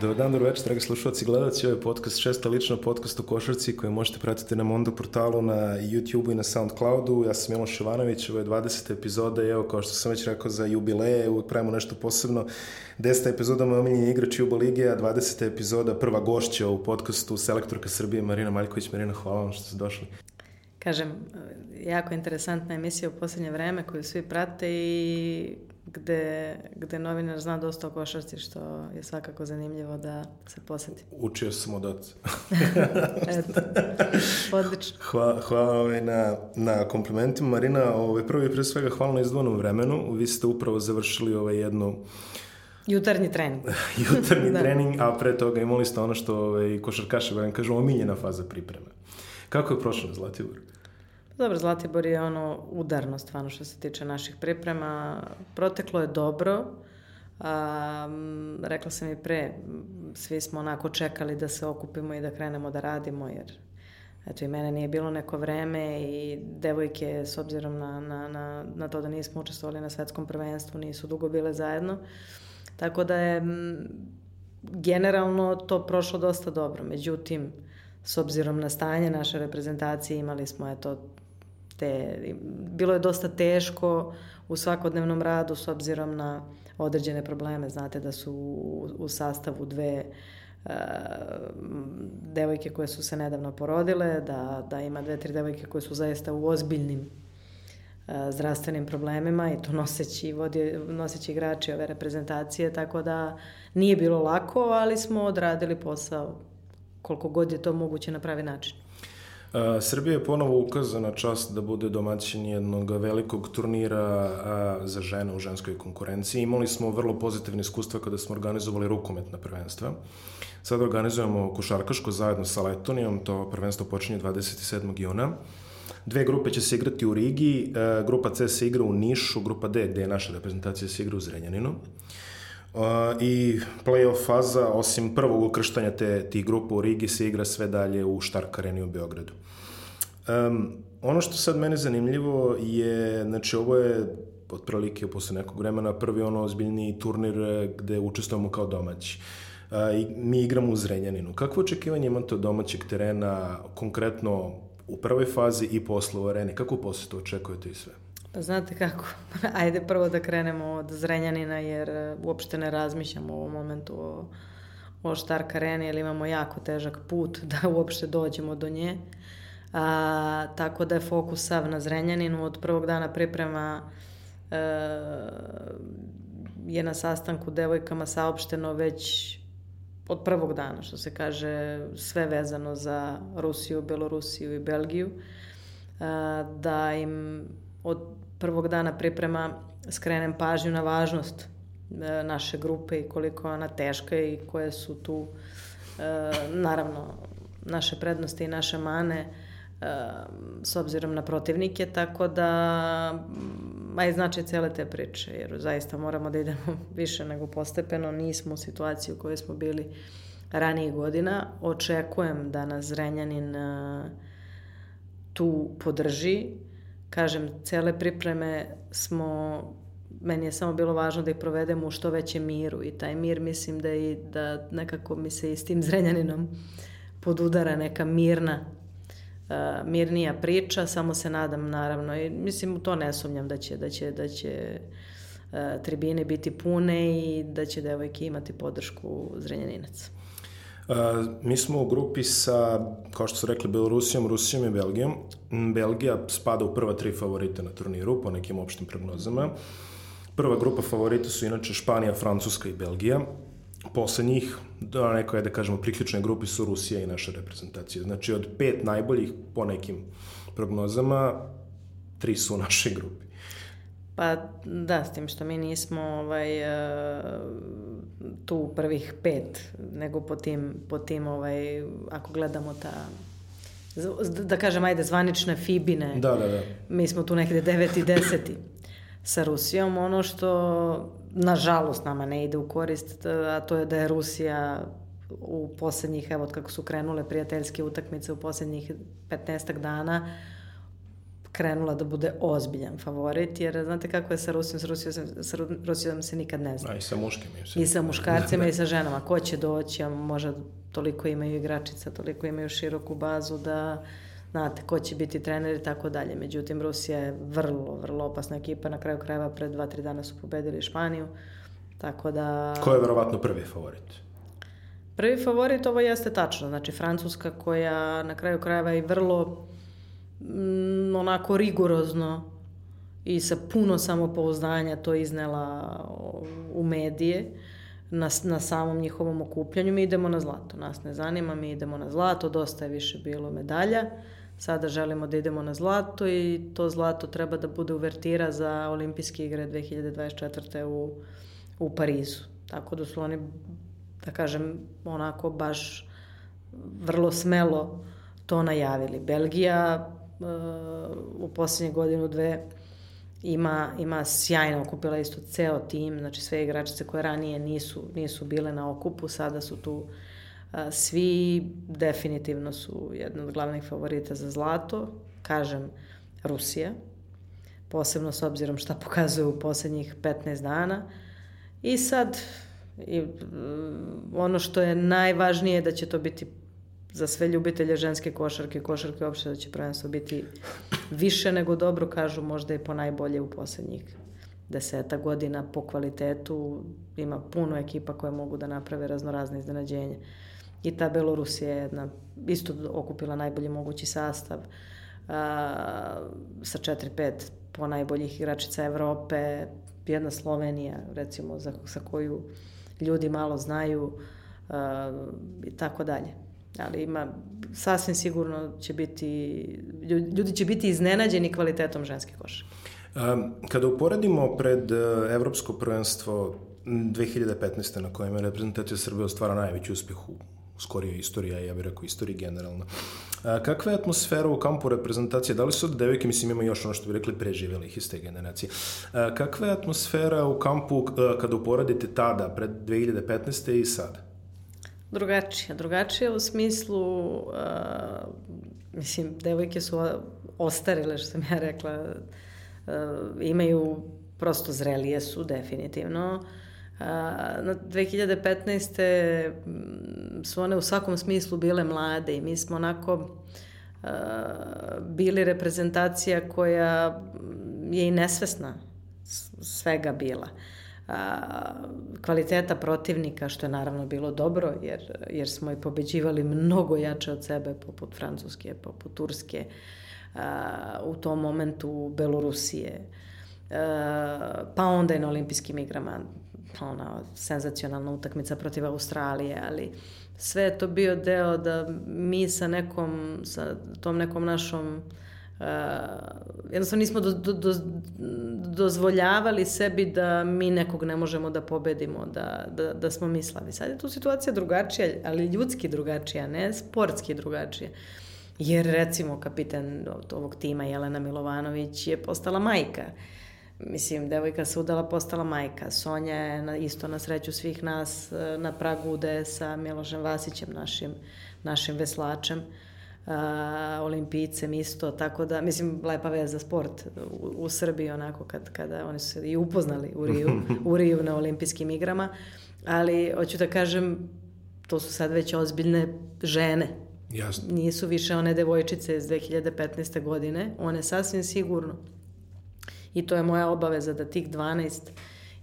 Dobar dan, dobro večer, dragi slušalci i gledalci. Ovo je podcast šesta lična podcast u košarci koji možete pratiti na Mondo portalu, na YouTube-u i na Soundcloudu. Ja sam Miloš Ivanović, ovo je 20. epizoda i evo, kao što sam već rekao, za jubileje uvijek pravimo nešto posebno. 10. epizoda moj omiljeni igrač Juba Lige, a 20. epizoda prva gošća u podcastu Selektorka Srbije, Marina Maljković. Marina, hvala vam što ste došli. Kažem, jako interesantna emisija u poslednje vreme koju svi prate i gde, gde novinar zna dosta o košarci, što je svakako zanimljivo da se poseti. Učio sam od oca. Eto, odlično. Hvala, hvala ovaj na, na komplimentima. Marina, ovaj, prvo i pre svega hvala na izdvojenom vremenu. Vi ste upravo završili ovaj jednu Jutarnji trening. jutarnji da. trening, a pre toga imali ste ono što ovaj, košarkaši, vam kažu, omiljena faza pripreme. Kako je prošlo na Zlatiboru? Dobro, Zlatibor je ono udarno stvarno što se tiče naših priprema. Proteklo je dobro. A, rekla sam i pre, svi smo onako čekali da se okupimo i da krenemo da radimo, jer eto i mene nije bilo neko vreme i devojke s obzirom na, na, na, na to da nismo učestvovali na svetskom prvenstvu, nisu dugo bile zajedno. Tako da je generalno to prošlo dosta dobro. Međutim, s obzirom na stanje naše reprezentacije imali smo eto te, bilo je dosta teško u svakodnevnom radu s obzirom na određene probleme. Znate da su u, u sastavu dve uh, devojke koje su se nedavno porodile, da, da ima dve, tri devojke koje su zaista u ozbiljnim uh, zdravstvenim problemima i to noseći, vodi, noseći igrači ove reprezentacije, tako da nije bilo lako, ali smo odradili posao koliko god je to moguće na pravi način. A, Srbija je ponovo ukazana čast da bude domaćin jednog velikog turnira a, za žene u ženskoj konkurenciji. Imali smo vrlo pozitivne iskustva kada smo organizovali rukometna prvenstva. Sada organizujemo košarkaško zajedno sa Letonijom, to prvenstvo počinje 27. juna. Dve grupe će se igrati u Rigi, grupa C se igra u Nišu, grupa D, gde je naša reprezentacija, se igra u Zrenjaninu. Uh, I playoff faza, osim prvog ukrštanja te, tih grupa u Rigi, se igra sve dalje u Štark areni u Beogradu. Um, ono što sad mene zanimljivo je, znači ovo je otprilike posle nekog vremena prvi ono ozbiljni turnir e, gde učestvujemo kao domaći. Uh, i mi igramo u Zrenjaninu. Kakvo očekivanje imate od domaćeg terena, konkretno u prvoj fazi i posle u areni? Kako posle to očekujete i sve? Pa znate kako, ajde prvo da krenemo od Zrenjanina jer e, uopšte ne razmišljamo u ovom momentu o, o Štark areni jer imamo jako težak put da uopšte dođemo do nje. A, tako da je fokus sav na Zrenjaninu. Od prvog dana priprema e, je na sastanku devojkama saopšteno već od prvog dana, što se kaže, sve vezano za Rusiju, Belorusiju i Belgiju, da im od prvog dana priprema skrenem pažnju na važnost e, naše grupe i koliko ona teška i koje su tu e, naravno naše prednosti i naše mane e, s obzirom na protivnike, tako da ma je znači cele te priče, jer zaista moramo da idemo više nego postepeno, nismo u situaciji u kojoj smo bili ranijih godina. Očekujem da nas Zrenjanin tu podrži, kažem, cele pripreme smo, meni je samo bilo važno da ih provedemo u što većem miru i taj mir mislim da, i, da nekako mi se i s tim Zrenjaninom podudara neka mirna uh, mirnija priča, samo se nadam naravno i mislim u to ne sumnjam da će, da će, da će uh, tribine biti pune i da će devojke imati podršku Zrenjaninaca. Mi smo u grupi sa, kao što su rekli, Belorusijom, Rusijom i Belgijom. Belgija spada u prva tri favorita na turniru, po nekim opštim prognozama. Prva grupa favorita su inače Španija, Francuska i Belgija. Posle njih, da neko je da kažemo priključne grupi su Rusija i naša reprezentacija. Znači od pet najboljih po nekim prognozama, tri su u našoj grupi. Pa da, s tim što mi nismo ovaj, uh, tu prvih pet, nego po tim, po tim ovaj, ako gledamo ta da kažem, ajde, zvanične Fibine. Da, da, da. Mi smo tu negde deveti, deseti sa Rusijom. Ono što, nažalost, nama ne ide u korist, a to je da je Rusija u poslednjih, evo, kako su krenule prijateljske utakmice u poslednjih 15 dana, krenula da bude ozbiljan favorit, jer znate kako je sa Rusijom, sa Rusijom, sa Rusijom se nikad ne zna. A i sa muškim. I sa muškarcima i sa ženama. Ko će doći, a možda toliko imaju igračica, toliko imaju široku bazu da znate ko će biti trener i tako dalje. Međutim, Rusija je vrlo, vrlo opasna ekipa. Na kraju krajeva pred dva, tri dana su pobedili Španiju. Tako da... Ko je verovatno prvi favorit? Prvi favorit ovo jeste tačno. Znači, Francuska koja na kraju krajeva i vrlo mm, onako rigorozno i sa puno samopouzdanja to iznela u medije na, na samom njihovom okupljanju. Mi idemo na zlato. Nas ne zanima, mi idemo na zlato. Dosta je više bilo medalja. Sada želimo da idemo na zlato i to zlato treba da bude uvertira za olimpijske igre 2024. u, u Parizu. Tako da su oni, da kažem, onako baš vrlo smelo to najavili. Belgija u poslednje godinu dve ima, ima sjajno okupila isto ceo tim, znači sve igračice koje ranije nisu, nisu bile na okupu, sada su tu svi definitivno su jedna od glavnih favorita za zlato, kažem Rusija, posebno s obzirom šta pokazuje u poslednjih 15 dana. I sad, i, ono što je najvažnije da će to biti za sve ljubitelje ženske košarke, košarke uopšte da će prvenstvo biti više nego dobro, kažu možda i po najbolje u poslednjih deseta godina po kvalitetu. Ima puno ekipa koje mogu da naprave raznorazne iznenađenja. I ta Belorusija je jedna, isto okupila najbolji mogući sastav a, sa 4-5 po najboljih igračica Evrope, jedna Slovenija, recimo, za, sa koju ljudi malo znaju a, i tako dalje ali ima, sasvim sigurno će biti, ljudi će biti iznenađeni kvalitetom ženske koše. Kada uporedimo pred e, Evropsko prvenstvo 2015. na kojem je reprezentacija Srbije ostvara najveći uspeh u istoriji, a ja bih rekao istoriji generalno. A, kakva je atmosfera u kampu reprezentacije? Da li su od devojke, mislim ima još ono što bi rekli preživjelih iz te generacije. A, kakva je atmosfera u kampu kada uporedite tada, pred 2015. i sada? Drugačija. Drugačija u smislu, uh, mislim, devojke su ostarile, što sam ja rekla, uh, imaju, prosto zrelije su, definitivno. Na 2015. su one u svakom smislu bile mlade i mi smo onako bili reprezentacija koja je i nesvesna svega bila. Uh, a, kvaliteta protivnika, što je naravno bilo dobro, jer, jer smo i pobeđivali mnogo jače od sebe, poput Francuske, poput Turske, a, u tom momentu Belorusije, a, pa onda i na olimpijskim igrama, ona senzacionalna utakmica protiv Australije, ali sve je to bio deo da mi sa nekom, sa tom nekom našom Uh, jednostavno nismo do, do, do, dozvoljavali sebi da mi nekog ne možemo da pobedimo, da, da, da smo mislavi. Sad je tu situacija drugačija, ali ljudski drugačija, ne sportski drugačija. Jer recimo kapitan ovog tima Jelena Milovanović je postala majka. Mislim, devojka se udala, postala majka. Sonja je na, isto na sreću svih nas uh, na pragu ude sa Milošem Vasićem, našim, našim veslačem. Uh, a, olimpijcem isto, tako da, mislim, lepa veza za sport u, u Srbiji, onako, kad, kada oni su se i upoznali u Riju, u Riju na olimpijskim igrama, ali, hoću da kažem, to su sad već ozbiljne žene. Jasno. Nisu više one devojčice iz 2015. godine, one sasvim sigurno. I to je moja obaveza da tih 12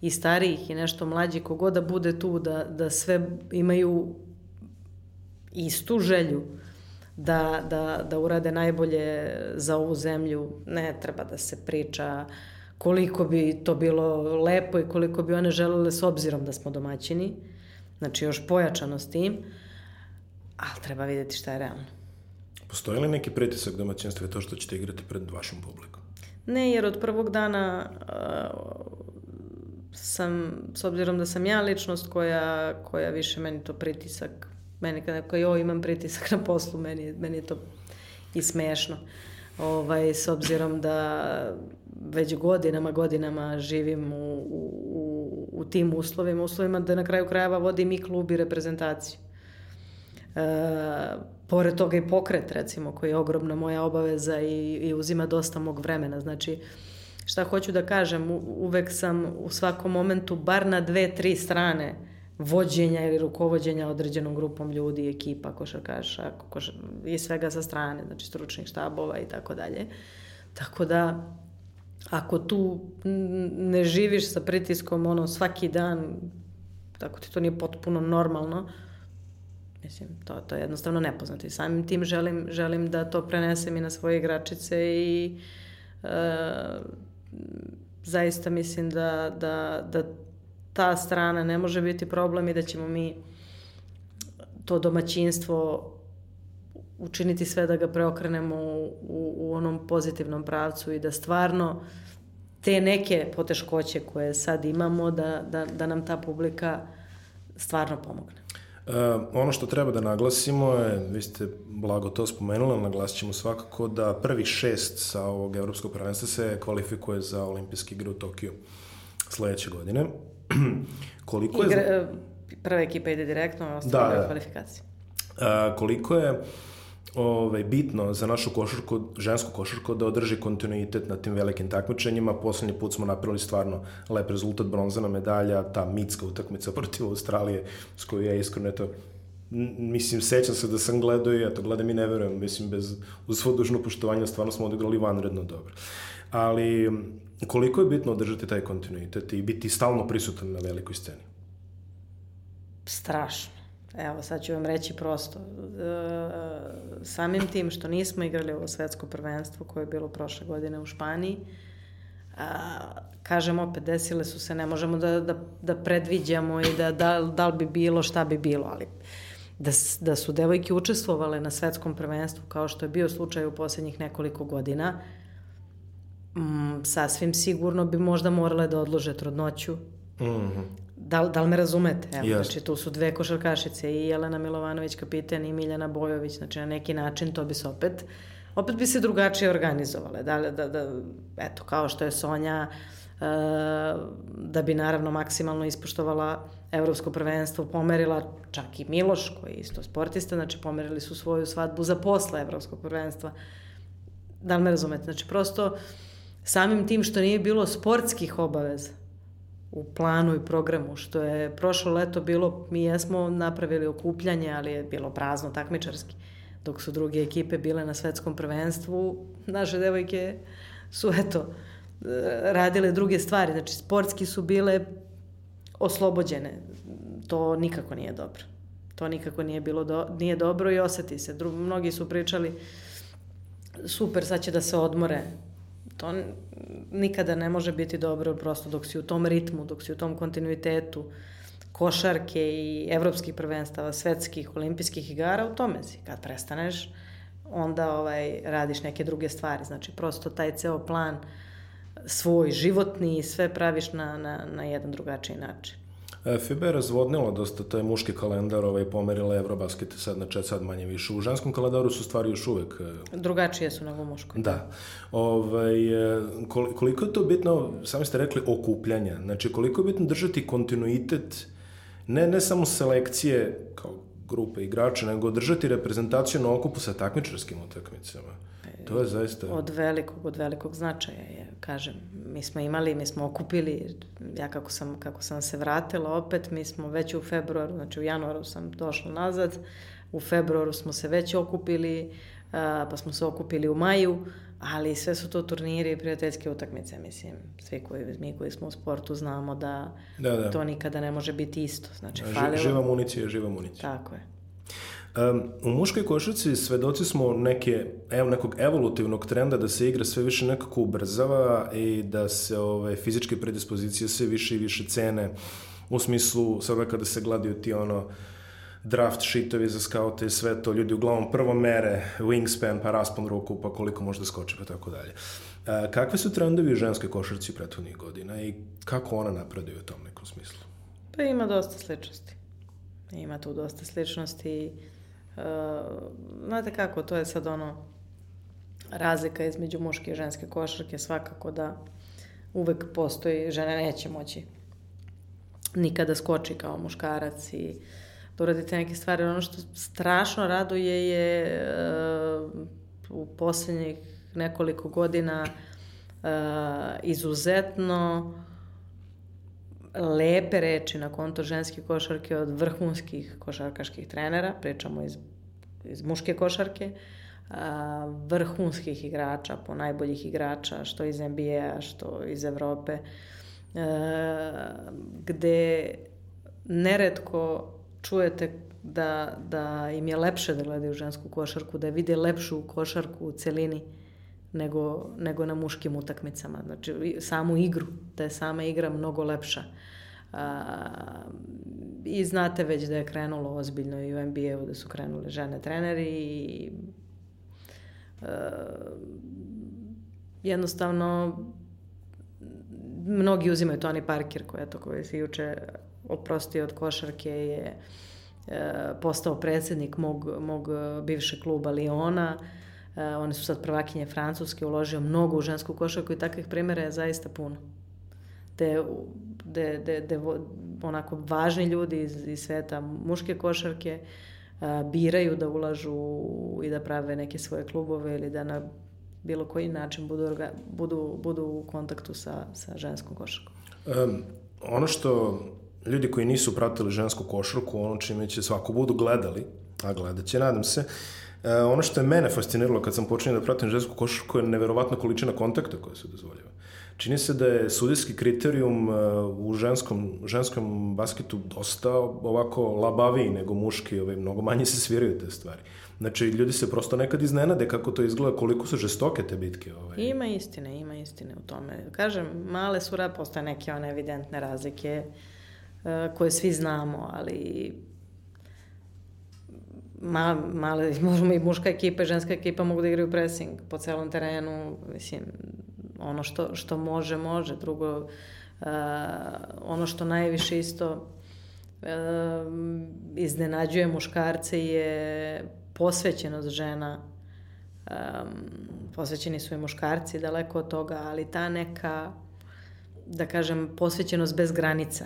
i starijih i nešto mlađi, kogoda da bude tu, da, da sve imaju istu želju da, da, da urade najbolje za ovu zemlju. Ne treba da se priča koliko bi to bilo lepo i koliko bi one želele s obzirom da smo domaćini. Znači još pojačano s tim, ali treba videti šta je realno. Postoji li neki pritisak domaćinstva to što ćete igrati pred vašom publikom? Ne, jer od prvog dana uh, sam, s obzirom da sam ja ličnost koja, koja više meni to pritisak Meni kada neko, joj, imam pritisak na poslu, meni, meni je to i smešno. Ovaj, s obzirom da već godinama, godinama živim u, u, u tim uslovima, uslovima da na kraju krajeva vodim i klub i reprezentaciju. E, pored toga i pokret, recimo, koji je ogromna moja obaveza i, i uzima dosta mog vremena. Znači, šta hoću da kažem, uvek sam u svakom momentu bar na dve, tri strane vođenja ili rukovođenja određenom grupom ljudi, ekipa, košarkaša košar, i svega sa strane, znači stručnih štabova i tako dalje. Tako da, ako tu ne živiš sa pritiskom ono svaki dan, tako ti to nije potpuno normalno, mislim, to, to je jednostavno nepoznato i samim tim želim, želim da to prenesem i na svoje igračice i e, zaista mislim da, da, da ta strana ne može biti problem i da ćemo mi to domaćinstvo učiniti sve da ga preokrenemo u, u, u onom pozitivnom pravcu i da stvarno te neke poteškoće koje sad imamo, da, da, da nam ta publika stvarno pomogne. Uh, ono što treba da naglasimo je, vi ste blago to spomenuli, naglasit ćemo svakako da prvi šest sa ovog evropskog prvenstva se kvalifikuje za olimpijski igre u Tokiju sledeće godine. koliko je... Igra, e, prva ekipa ide direktno, ostalo da, da. kvalifikacije. Uh, koliko je ovaj, bitno za našu košarku, žensku košarku da održi kontinuitet na tim velikim takmičenjima. Poslednji put smo napravili stvarno lep rezultat, bronzana medalja, ta mitska utakmica protiv Australije, s koju ja iskreno eto, mislim, sećam se da sam gledao i eto, gledam i ne verujem, mislim, bez, uz svo dužno poštovanje, stvarno smo odigrali vanredno dobro. Ali, koliko je bitno održati taj kontinuitet i biti stalno prisutan na velikoj sceni? Strašno. Evo, sad ću vam reći prosto. E, samim tim što nismo igrali ovo svetsko prvenstvo koje je bilo prošle godine u Španiji, a, kažem opet, desile su se, ne možemo da, da, da predviđamo i da, da, da li bi bilo, šta bi bilo, ali da, da su devojke učestvovale na svetskom prvenstvu, kao što je bio slučaj u poslednjih nekoliko godina, m, sasvim sigurno bi možda morale da odlože trudnoću, mm -hmm. Da, da li me razumete? Evo, yes. znači, tu su dve košarkašice, i Jelena Milovanović, kapiten, i Miljana Bojović, znači, na neki način to bi se opet, opet bi se drugačije organizovale. Da, da, da, eto, kao što je Sonja, uh, da bi naravno maksimalno ispoštovala evropsko prvenstvo, pomerila čak i Miloš, koji je isto sportista, znači pomerili su svoju svadbu za posle evropskog prvenstva. Da li me razumete? Znači, prosto, samim tim što nije bilo sportskih obaveza, u planu i programu, što je prošlo leto bilo, mi jesmo napravili okupljanje, ali je bilo prazno takmičarski, dok su druge ekipe bile na svetskom prvenstvu, naše devojke su, eto, radile druge stvari, znači sportski su bile oslobođene. To nikako nije dobro. To nikako nije bilo do, nije dobro i oseti se. Dru, mnogi su pričali super, sad će da se odmore to nikada ne može biti dobro prosto dok si u tom ritmu, dok si u tom kontinuitetu košarke i evropskih prvenstava, svetskih, olimpijskih igara, u tome si. Kad prestaneš, onda ovaj, radiš neke druge stvari. Znači, prosto taj ceo plan svoj životni i sve praviš na, na, na jedan drugačiji način. E, FIBA je razvodnila dosta taj muški kalendar, ovaj, pomerila Eurobasket sad na čet, sad manje više. U ženskom kalendaru su stvari još uvek... E, Drugačije su nego u muškom. Da. Ovaj, e, koliko je to bitno, sami ste rekli, okupljanja. Znači, koliko je bitno držati kontinuitet, ne, ne samo selekcije kao grupe igrača, nego držati reprezentaciju na okupu sa takmičarskim utakmicama. To je zaista... Od velikog, od velikog značaja je, kažem. Mi smo imali, mi smo okupili, ja kako sam, kako sam se vratila opet, mi smo već u februaru, znači u januaru sam došla nazad, u februaru smo se već okupili, pa smo se okupili u maju, ali sve su to turniri i prijateljske utakmice, mislim, svi koji, mi koji smo u sportu znamo da, da, da. to nikada ne može biti isto. Znači, falilo... Živa municija, živa municija. Tako je. Um, u muškoj košarci svedoci smo neke, evo, nekog evolutivnog trenda da se igra sve više nekako ubrzava i da se ove, fizičke predispozicije sve više i više cene u smislu sada kada se gledaju ti ono draft sheetovi za skaute i sve to, ljudi uglavnom prvo mere wingspan, pa raspon ruku, pa koliko može da skoči, pa tako dalje. E, kakve su trendovi u ženskoj košarci prethodnih godina i kako ona napreduje u tom nekom smislu? Pa ima dosta sličnosti. Ima tu dosta sličnosti Uh, znate kako, to je sad ono razlika između muške i ženske košarke, svakako da uvek postoji, žene neće moći nikada skoči kao muškarac i da uradite neke stvari. Ono što strašno raduje je uh, u poslednjih nekoliko godina uh, izuzetno lepe reči na konto ženske košarke od vrhunskih košarkaških trenera, pričamo iz, iz muške košarke, a, vrhunskih igrača, po najboljih igrača, što iz NBA-a, što iz Evrope, a, gde neretko čujete da, da im je lepše da gledaju žensku košarku, da vide lepšu košarku u celini nego, nego na muškim utakmicama. Znači, samu igru, da je sama igra mnogo lepša. A, I znate već da je krenulo ozbiljno i u NBA-u, da su krenule žene treneri i a, jednostavno mnogi uzimaju Tony Parker koji, eto, koji se juče oprostio od košarke je e, postao predsednik mog, mog bivšeg kluba Liona. E, oni su sad prvakinje Francuske, uložio mnogo u žensku košarku i takvih primjera je zaista puno. De, de, de, de, onako važni ljudi iz, iz sveta muške košarke a, biraju da ulažu i da prave neke svoje klubove ili da na bilo koji način budu, budu, budu u kontaktu sa, sa ženskom košarkom. Um, ono što ljudi koji nisu pratili žensku košarku, ono čime će svako budu gledali, a gledat će, nadam se, uh, ono što je mene fasciniralo kad sam počinio da pratim žensku košarku je neverovatna količina kontakta koja se dozvoljava. Čini se da je sudijski kriterijum uh, u ženskom, ženskom basketu dosta ovako labaviji nego muški, ovaj, mnogo manje se sviraju te stvari. Znači, ljudi se prosto nekad iznenade kako to izgleda, koliko su žestoke te bitke. Ovaj. Ima istine, ima istine u tome. Kažem, male su rad, postoje neke one evidentne razlike uh, koje svi znamo, ali ma, male, možemo i muška ekipa i ženska ekipa mogu da igraju pressing po celom terenu, mislim, ono što, što može, može. Drugo, uh, ono što najviše isto uh, iznenađuje muškarce je posvećenost žena. Um, posvećeni su i muškarci daleko od toga, ali ta neka, da kažem, posvećenost bez granica.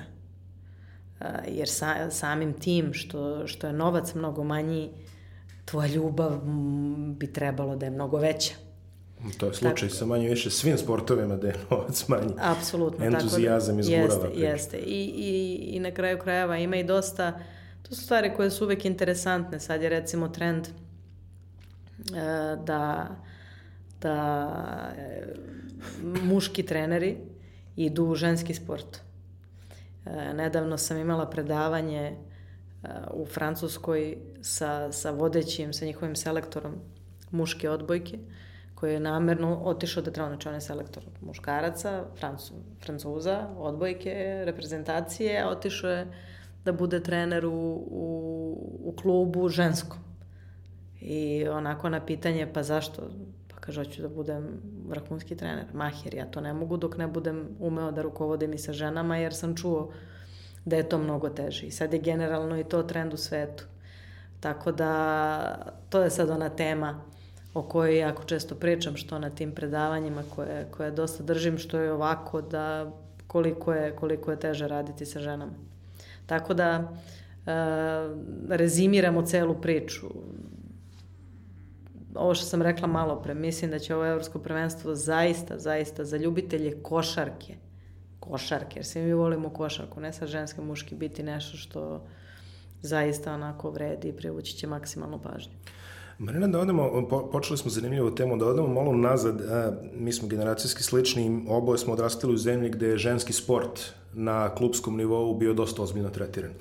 Jer sa, samim tim što, što je novac mnogo manji, tvoja ljubav bi trebalo da je mnogo veća. To je slučaj tako, sa manje više svim sportovima da je novac manji. Apsolutno. Entuzijazam tako da, izgurava. Jeste, jeste. I, i, I na kraju krajeva ima i dosta, to su stvari koje su uvek interesantne. Sad je recimo trend uh, da, da uh, muški treneri idu u ženski sport. Nedavno sam imala predavanje u Francuskoj sa, sa vodećim, sa njihovim selektorom muške odbojke. Koji je namerno otišao da znači on je selektor muškaraca, Francu, Francuza, odbojke, reprezentacije, a otišao je da bude trener u, u, u klubu ženskom. I onako na pitanje, pa zašto? Kaže, hoću da budem vrhunski trener. Mahir, ja to ne mogu dok ne budem umeo da rukovodim i sa ženama, jer sam čuo da je to mnogo teže. I sad je generalno i to trend u svetu. Tako da, to je sad ona tema o kojoj jako često pričam, što na tim predavanjima koje, koje dosta držim, što je ovako da koliko je, koliko je teže raditi sa ženama. Tako da e, rezimiramo celu priču. Ovo što sam rekla malo pre, mislim da će ovo evropsko prvenstvo zaista, zaista za ljubitelje košarke, košarke, jer svi mi volimo košarku, ne sa ženske muški biti nešto što zaista onako vredi i privući će maksimalnu pažnju. Marina, da odemo, po, počeli smo zanimljivu temu, da odemo malo nazad, a, mi smo generacijski slični, oboje smo odrastali u zemlji gde je ženski sport na klubskom nivou bio dosta ozbiljno tretiran.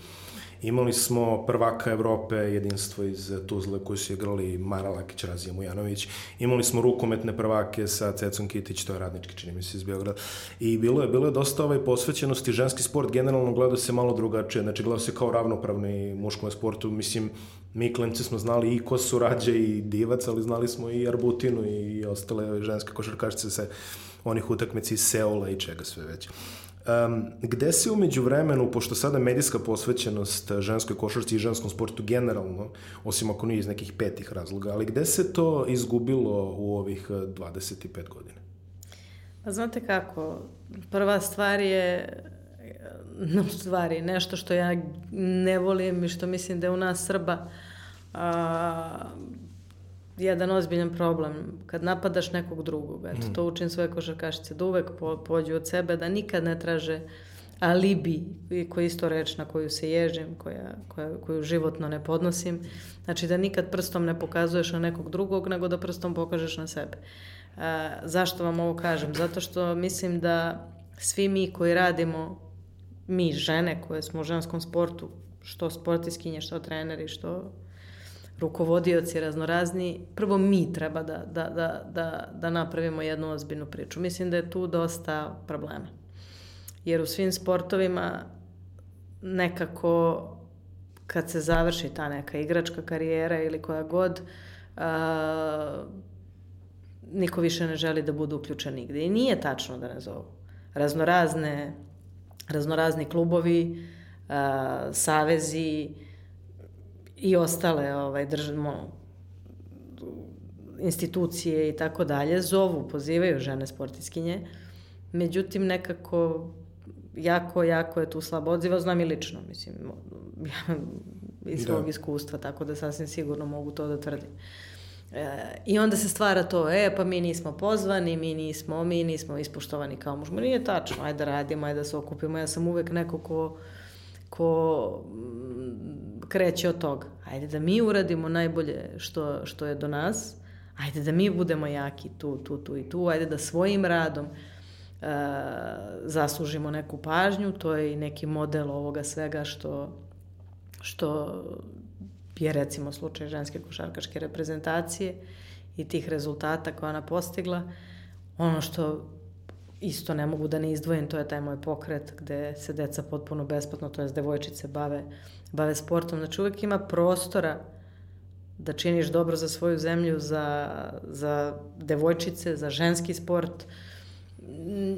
Imali smo prvaka Evrope, jedinstvo iz Tuzle koji su igrali Mara Lakić, Razija Mujanović. Imali smo rukometne prvake sa Cecom Kitić, to je radnički, čini mi se, iz Beograda. I bilo je, bilo je dosta ovaj posvećenosti. Ženski sport generalno gleda se malo drugačije. Znači, gleda se kao ravnopravni muškom sportu. Mislim, mi klemci smo znali i Kosu Rađe i Divac, ali znali smo i Arbutinu i ostale ženske košarkašice sa onih utakmici iz Seola i čega sve već. Um, gde se umeđu vremenu, pošto sada medijska posvećenost ženskoj košarci i ženskom sportu generalno, osim ako nije iz nekih petih razloga, ali gde se to izgubilo u ovih 25 godina? Pa znate kako, prva stvar je u stvari, nešto što ja ne volim i što mislim da je u nas Srba a, jedan ozbiljan problem. Kad napadaš nekog drugog, eto, mm. to učim svoje košarkašice, da uvek po, pođu od sebe, da nikad ne traže alibi, koji je isto reč na koju se ježim, koja, koja, koju životno ne podnosim. Znači da nikad prstom ne pokazuješ na nekog drugog, nego da prstom pokažeš na sebe. A, zašto vam ovo kažem? Zato što mislim da svi mi koji radimo, mi žene koje smo u ženskom sportu, što sportiskinje, što treneri, što rukovodioci raznorazni, prvo mi treba da, da, da, da, da napravimo jednu ozbiljnu priču. Mislim da je tu dosta problema. Jer u svim sportovima nekako kad se završi ta neka igračka karijera ili koja god, a, niko više ne želi da bude uključen nigde. I nije tačno da ne zovu. Raznorazne, raznorazni klubovi, a, savezi, i ostale ovaj, državno, institucije i tako dalje zovu, pozivaju žene sportiskinje. Međutim, nekako jako, jako je tu slabo odziva, znam i lično, mislim, ja iz svog da. iskustva, tako da sasvim sigurno mogu to da tvrdim. E, I onda se stvara to, e, pa mi nismo pozvani, mi nismo, mi nismo ispoštovani kao muž. Ma nije tačno, ajde da radimo, ajde da se okupimo. Ja sam uvek neko ko, ko kreće od toga. Ajde da mi uradimo najbolje što, što je do nas, ajde da mi budemo jaki tu, tu, tu i tu, ajde da svojim radom e, zaslužimo neku pažnju, to je i neki model ovoga svega što, što je recimo slučaj ženske košarkaške reprezentacije i tih rezultata koje ona postigla. Ono što isto ne mogu da ne izdvojim, to je taj moj pokret gde se deca potpuno besplatno, to je devojčice bave, bave sportom. Znači uvek ima prostora da činiš dobro za svoju zemlju, za, za devojčice, za ženski sport.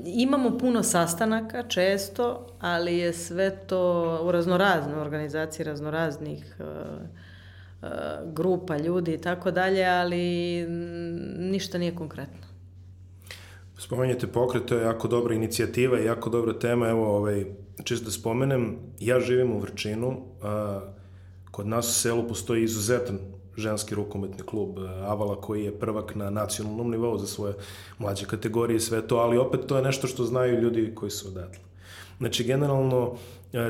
Imamo puno sastanaka, često, ali je sve to u raznorazne organizacije, raznoraznih uh, grupa ljudi i tako dalje, ali ništa nije konkretno. Spomenjate pokret, to je jako dobra inicijativa i jako dobra tema. Evo, ovaj, čisto da spomenem, ja živim u Vrčinu, a, kod nas u selu postoji izuzetan ženski rukometni klub Avala koji je prvak na nacionalnom nivou za svoje mlađe kategorije i sve to, ali opet to je nešto što znaju ljudi koji su odatle. Znači, generalno,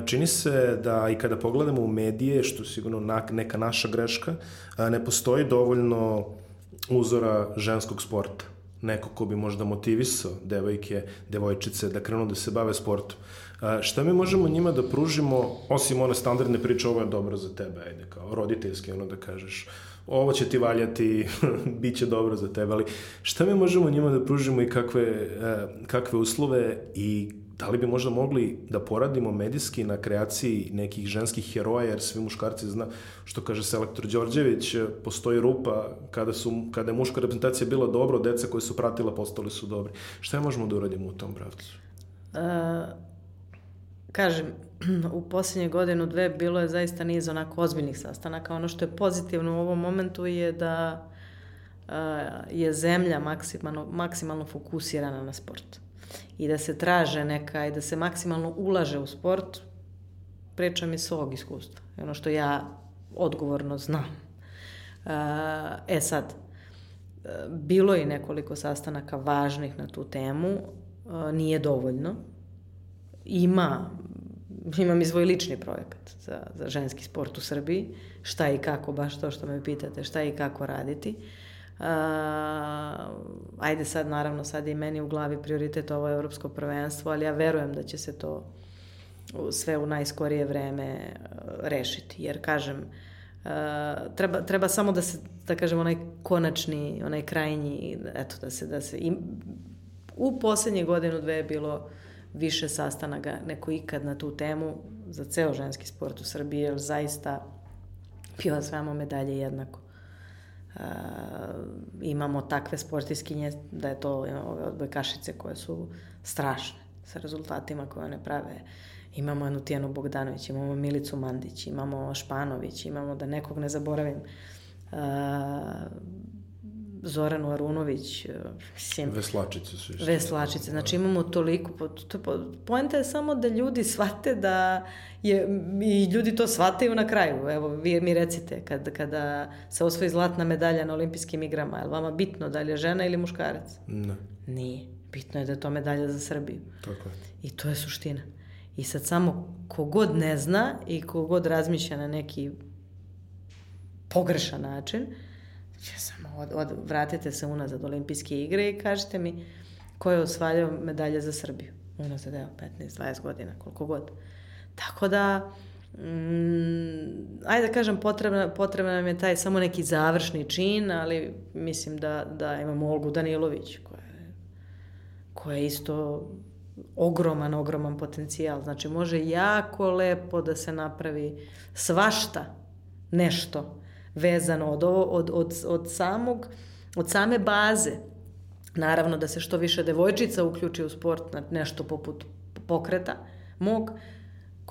čini se da i kada pogledamo u medije, što je sigurno neka naša greška, ne postoji dovoljno uzora ženskog sporta neko ko bi možda motivisao devojke, devojčice da krenu da se bave sportom. Šta mi možemo njima da pružimo, osim one standardne priče, ovo je dobro za tebe, ajde, kao roditeljski, ono da kažeš, ovo će ti valjati, bit će dobro za tebe, ali šta mi možemo njima da pružimo i kakve, kakve uslove i da li bi možda mogli da poradimo medijski na kreaciji nekih ženskih heroja, jer svi muškarci zna, što kaže selektor Đorđević, postoji rupa kada, su, kada je muška reprezentacija bila dobro, deca koje su pratila postali su dobri. Šta možemo da uradimo u tom pravcu? Uh, kažem, u poslednje godinu, dve bilo je zaista niz onako ozbiljnih sastanaka. Ono što je pozitivno u ovom momentu je da uh, je zemlja maksimalno, maksimalno fokusirana na sport i da se traže neka i da se maksimalno ulaže u sport, pričam iz svog iskustva. Ono što ja odgovorno znam. E sad, bilo je nekoliko sastanaka važnih na tu temu, nije dovoljno. Ima, imam i svoj lični projekat za, za ženski sport u Srbiji, šta i kako, baš to što me pitate, šta i kako raditi. Uh, Uh, ajde sad, naravno, sad je i meni u glavi prioritet ovo evropsko prvenstvo, ali ja verujem da će se to sve u najskorije vreme uh, rešiti. Jer, kažem, uh, treba, treba samo da se, da kažem, onaj konačni, onaj krajnji, eto, da se, da se, im, u poslednje godinu dve je bilo više sastanaka neko ikad na tu temu za ceo ženski sport u Srbiji, jer zaista pio svemo medalje jednako. Uh, imamo takve sportiskinje da je to ove odbojkašice koje su strašne sa rezultatima koje one prave. Imamo jednu Tijanu Bogdanović, imamo Milicu Mandić, imamo Španović, imamo da nekog ne zaboravim. Uh, Zoranu Arunović, mislim... Veslačice su isto. Veslačice, znači imamo toliko, to, poenta je samo da ljudi shvate da je, i ljudi to shvataju na kraju, evo vi mi recite, kad, kada se osvoji zlatna medalja na olimpijskim igrama, je li vama bitno da li je žena ili muškarac? Ne. Nije, bitno je da je to medalja za Srbiju. Tako je. I to je suština. I sad samo kogod ne zna i kogod razmišlja na neki pogrešan način, ja samo od, od, vratite se unazad olimpijske igre i kažete mi ko je osvaljao medalje za Srbiju. Unazad, evo, 15-20 godina, koliko god. Tako da, mm, ajde da kažem, potrebna, potrebna nam je taj samo neki završni čin, ali mislim da, da imamo Olgu Danilović, koja je, koja je isto ogroman, ogroman potencijal. Znači, može jako lepo da se napravi svašta nešto vezano od, ovo, od, od, od samog, od same baze. Naravno da se što više devojčica uključi u sport na nešto poput pokreta mog,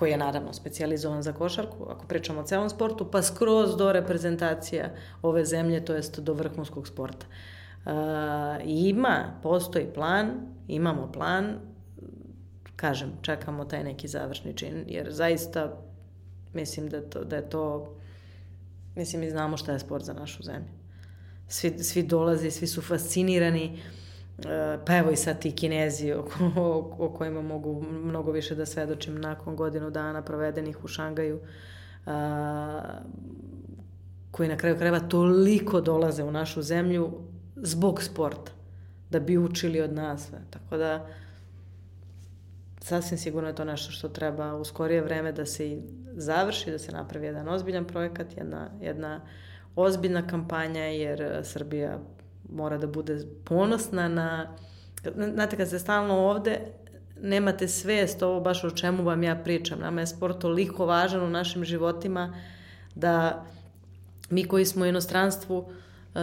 koji je naravno specijalizovan za košarku, ako pričamo o celom sportu, pa skroz do reprezentacija ove zemlje, to jest do vrhunskog sporta. Uh, ima, postoji plan, imamo plan, kažem, čekamo taj neki završni čin, jer zaista mislim da, to, da je to Mislim, mi znamo šta je sport za našu zemlju. Svi, svi dolaze, svi su fascinirani. E, pa evo i sad ti kinezi o, o, o kojima mogu mnogo više da svedočim nakon godinu dana provedenih u Šangaju, a, koji na kraju krajeva toliko dolaze u našu zemlju zbog sporta, da bi učili od nas. Tako da, sasvim sigurno je to nešto što treba u skorije vreme da se završi, da se napravi jedan ozbiljan projekat, jedna, jedna ozbiljna kampanja, jer e, Srbija mora da bude ponosna na... Znate, kad ste stalno ovde, nemate svest ovo baš o čemu vam ja pričam. Nama je sport toliko važan u našim životima da mi koji smo u inostranstvu e,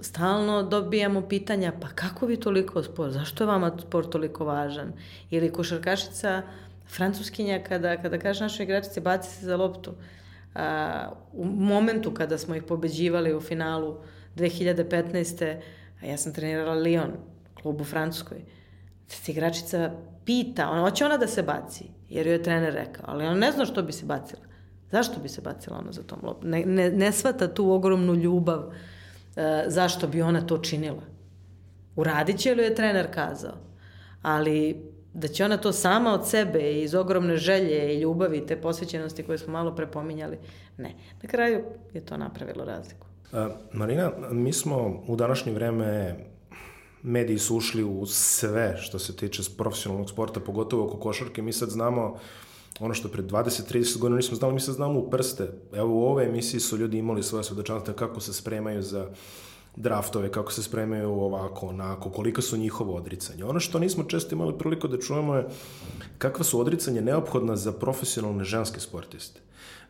stalno dobijamo pitanja pa kako vi toliko sport, zašto je vama sport toliko važan? Ili košarkašica Francuskinja kada, kada kaže našoj igračici baci se za loptu, a, u momentu kada smo ih pobeđivali u finalu 2015. a ja sam trenirala Lyon, klub u Francuskoj, se igračica pita, ona, hoće ona da se baci, jer joj je trener rekao, ali ona ne zna što bi se bacila. Zašto bi se bacila ona za tom loptom? Ne, ne, ne svata tu ogromnu ljubav uh, zašto bi ona to činila. Uradit će li je trener kazao. Ali da će ona to sama od sebe iz ogromne želje i ljubavi te posvećenosti koje smo malo prepominjali, ne. Na kraju je to napravilo razliku. A, Marina, mi smo u današnje vreme mediji su ušli u sve što se tiče profesionalnog sporta, pogotovo oko košarke. Mi sad znamo ono što pred 20-30 godina nismo znali, mi sad znamo u prste. Evo u ove emisiji su ljudi imali svoje svedočanstva kako se spremaju za draftove, kako se spremaju ovako, onako, kolika su njihovo odricanje. Ono što nismo često imali priliku da čujemo je kakva su odricanje neophodna za profesionalne ženske sportiste.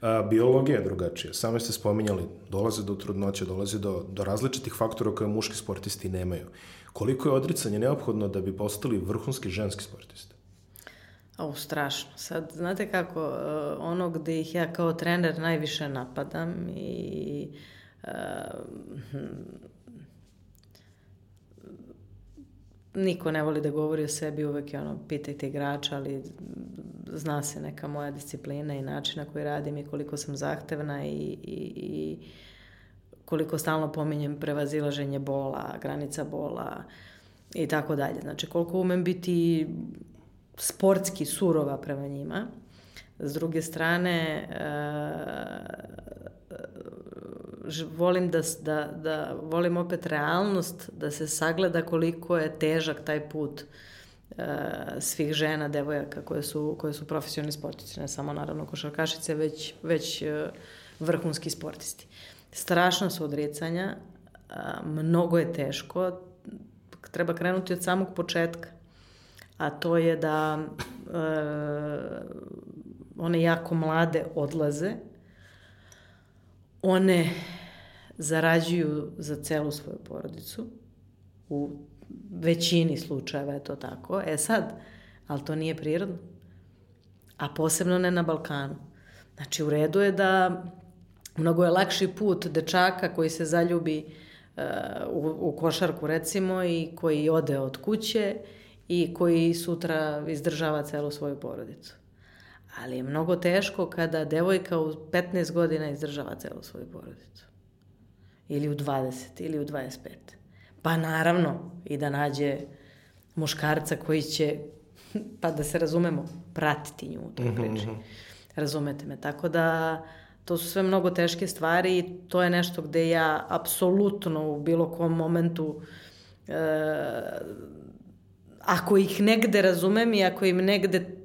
A, biologija je drugačija. Same ste spominjali, dolaze do trudnoće, dolaze do, do različitih faktora koje muški sportisti nemaju. Koliko je odricanje neophodno da bi postali vrhunski ženski sportisti? O, strašno. Sad, znate kako, e, ono gde ih ja kao trener najviše napadam i uh, niko ne voli da govori o sebi, uvek je ono, pitajte igrača, ali zna se neka moja disciplina i način na koji radim i koliko sam zahtevna i, i, i koliko stalno pominjem prevazilaženje bola, granica bola i tako dalje. Znači, koliko umem biti sportski surova prema njima. S druge strane, volim da, da, da volim opet realnost, da se sagleda koliko je težak taj put uh, svih žena, devojaka koje su, koje su profesionalni sportisti, ne samo naravno košarkašice, već, već uh, vrhunski sportisti. Strašno su odricanja, uh, mnogo je teško, treba krenuti od samog početka, a to je da one jako mlade odlaze, one zarađuju za celu svoju porodicu, u većini slučajeva je to tako. E sad, ali to nije prirodno. A posebno ne na Balkanu. Znači, u redu je da mnogo je lakši put dečaka koji se zaljubi u, u košarku recimo i koji ode od kuće i koji sutra izdržava celu svoju porodicu. Ali je mnogo teško kada devojka u 15 godina izdržava celu svoju porodicu. Ili u 20, ili u 25. Pa naravno i da nađe muškarca koji će, pa da se razumemo, pratiti nju u toj mhm, priči. Mm -hmm. Razumete me. Tako da to su sve mnogo teške stvari i to je nešto gde ja apsolutno u bilo kom momentu e, ako ih negde razumem i ako im negde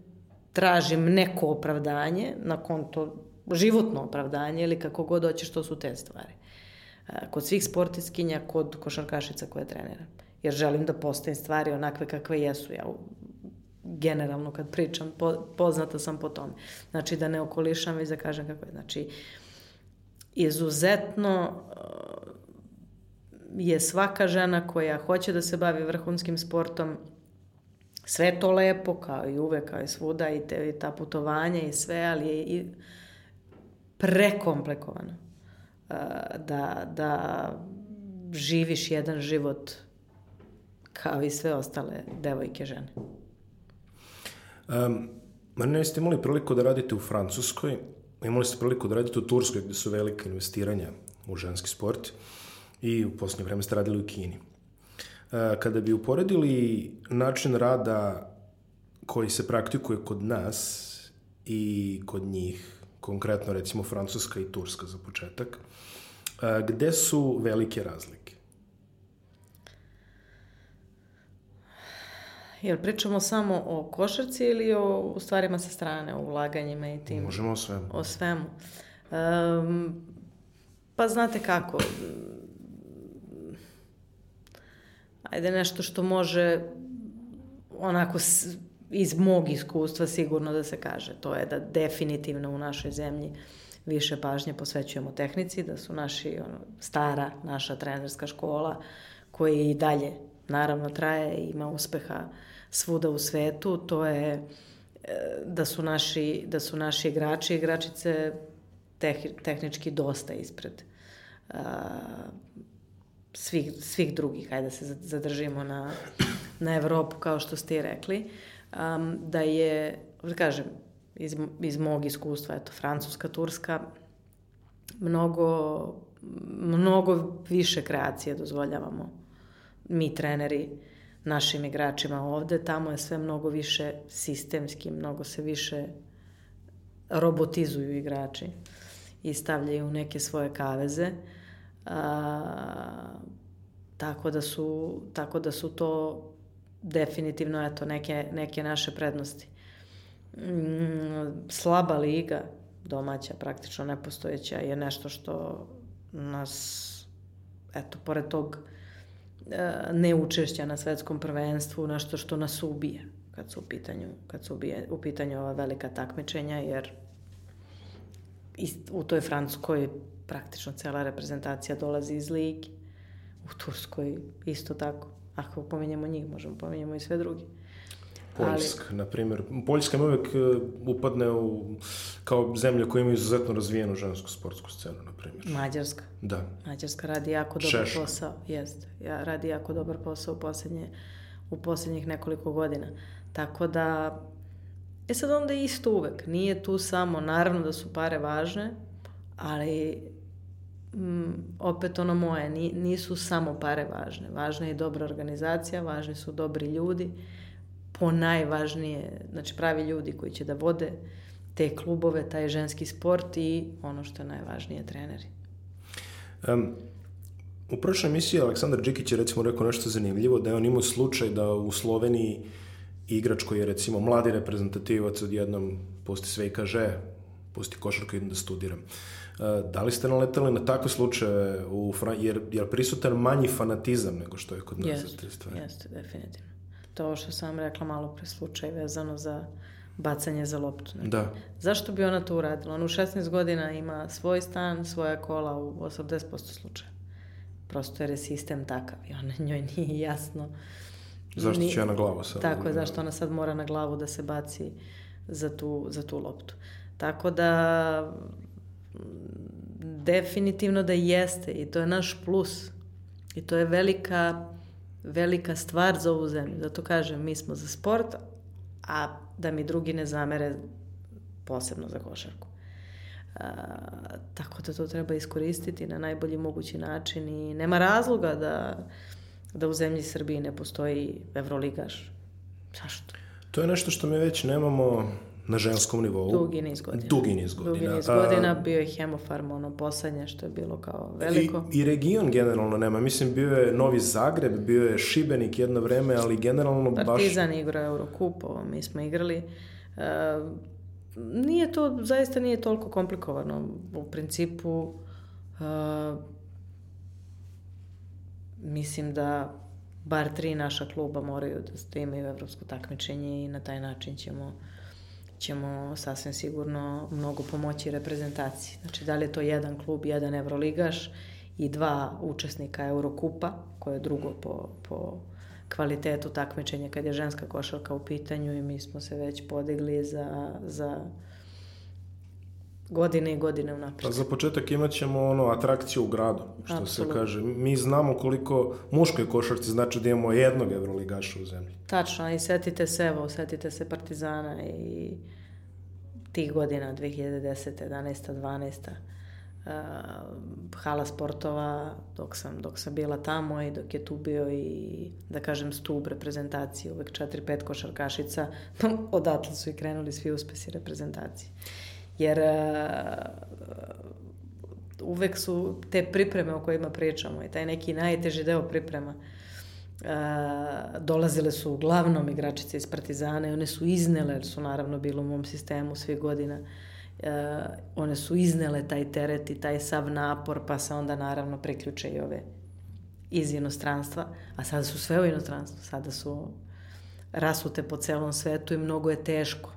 tražim neko opravdanje na konto životno opravdanje ili kako god hoćeš, to su te stvari. Kod svih sportiskinja, kod košarkašica koje treniram. Jer želim da postavim stvari onakve kakve jesu. Ja generalno kad pričam, po, poznata sam po tome. Znači da ne okolišam i da kažem kako je. Znači, izuzetno je svaka žena koja hoće da se bavi vrhunskim sportom sve to lepo, kao i uvek, kao i svuda, i, te, i ta putovanja i sve, ali je i prekomplikovano da, da živiš jedan život kao i sve ostale devojke žene. Um, ne ste imali priliku da radite u Francuskoj, imali ste priliku da radite u Turskoj gde su velike investiranja u ženski sport i u posljednje vreme ste radili u Kini. Uh, kada bi uporedili način rada koji se praktikuje kod nas i kod njih, konkretno recimo Francuska i Turska za početak, gde su velike razlike? Jel pričamo samo o košarci ili o stvarima sa strane, o ulaganjima i tim? Možemo o svemu. O svemu. Um, pa znate kako, ajde nešto što može onako iz mog iskustva sigurno da se kaže. To je da definitivno u našoj zemlji više pažnje posvećujemo tehnici, da su naši, ono, stara naša trenerska škola koja i dalje naravno traje i ima uspeha svuda u svetu, to je e, da su naši, da su naši igrači i igračice teh, tehnički dosta ispred uh, svih, svih drugih, ajde da se zadržimo na, na Evropu kao što ste i rekli, um, da je, da kažem, iz, iz mog iskustva, eto, Francuska, Turska, mnogo, mnogo više kreacije dozvoljavamo mi treneri našim igračima ovde. Tamo je sve mnogo više sistemski, mnogo se više robotizuju igrači i stavljaju neke svoje kaveze. A, tako da su tako da su to definitivno eto neke neke naše prednosti. Mm, slaba liga domaća praktično nepostojeća je nešto što nas eto pored tog E, neučešća na svetskom prvenstvu, nešto što nas ubije kad su u pitanju, kad su ubije, u pitanju ova velika takmičenja, jer ist, u toj Francuskoj praktično cela reprezentacija dolazi iz ligi. U Turskoj isto tako. Ako pominjemo njih, možemo pominjemo i sve drugi. Poljska, ali... na primjer. Poljska mi uvek e, upadne u, kao zemlje koje imaju izuzetno razvijenu žensku sportsku scenu, na primjer. Mađarska. Da. Mađarska radi jako dobar Češka. posao. Jeste. Ja, radi jako dobar posao u poslednje, u poslednjih nekoliko godina. Tako da, e sad onda isto uvek. Nije tu samo, naravno da su pare važne, ali mm, opet ono moje, nisu samo pare važne. Važna je i dobra organizacija, važni su dobri ljudi, po najvažnije, znači pravi ljudi koji će da vode te klubove, taj ženski sport i ono što je najvažnije, treneri. Um, u prošloj emisiji Aleksandar Đikić je recimo rekao nešto zanimljivo, da je on imao slučaj da u Sloveniji igrač koji je recimo mladi reprezentativac odjednom pusti sve i kaže pusti košarku i idem da studiram. Uh, da li ste naletali na takve slučaje, u, jer, jer prisutan manji fanatizam nego što je kod nas jest, za te stvari? Jeste, definitivno to što sam rekla malo pre slučaj vezano za bacanje za loptu. Znači, da. Zašto bi ona to uradila? Ona u 16 godina ima svoj stan, svoja kola u 80% slučaja. Prosto jer je sistem takav i ona njoj nije jasno. Zašto će na glavu sad? Tako je, zašto ona sad mora na glavu da se baci za tu, za tu loptu. Tako da definitivno da jeste i to je naš plus I to je velika, velika stvar za ovu zemlju. Zato kažem, mi smo za sport, a da mi drugi ne zamere posebno za košarku. A, tako da to treba iskoristiti na najbolji mogući način i nema razloga da, da u zemlji Srbiji ne postoji evroligaš. Zašto? To je nešto što mi već nemamo na ženskom nivou. Dugi niz godina. Dugi niz godina. Dugi niz godina, bio je Hemofarm, ono poslednje što je bilo kao veliko. I, I region generalno nema. Mislim, bio je Novi Zagreb, bio je Šibenik jedno vreme, ali generalno Partizan baš... Partizan igra Eurocup, ovo mi smo igrali. Uh, nije to, zaista nije toliko komplikovano. U principu, uh, mislim da bar tri naša kluba moraju da imaju evropsko takmičenje i na taj način ćemo ćemo sasvim sigurno mnogo pomoći reprezentaciji. Znači, da li je to jedan klub, jedan evroligaš i dva učesnika Eurokupa, koje je drugo po, po kvalitetu takmičenja kad je ženska košarka u pitanju i mi smo se već podigli za, za godine i godine unapred. Pa za početak imat ćemo ono, atrakciju u gradu, što Absolutno. se kaže. Mi znamo koliko muškoj košarci znači da imamo jednog evroligaša u zemlji. Tačno, i setite se, evo, setite se Partizana i tih godina, 2010. 11. 12. Uh, hala sportova dok sam, dok sam bila tamo i dok je tu bio i da kažem stub reprezentacije uvek 4-5 košarkašica odatle su i krenuli svi uspesi reprezentacije jer uh, uvek su te pripreme o kojima pričamo i taj neki najteži deo priprema uh, dolazile su uglavnom igračice iz Partizana i one su iznele, jer su naravno bilo u mom sistemu svih godina, uh, one su iznele taj teret i taj sav napor, pa se onda naravno priključe i ove iz inostranstva, a sada su sve u inostranstvu, sada su rasute po celom svetu i mnogo je teško.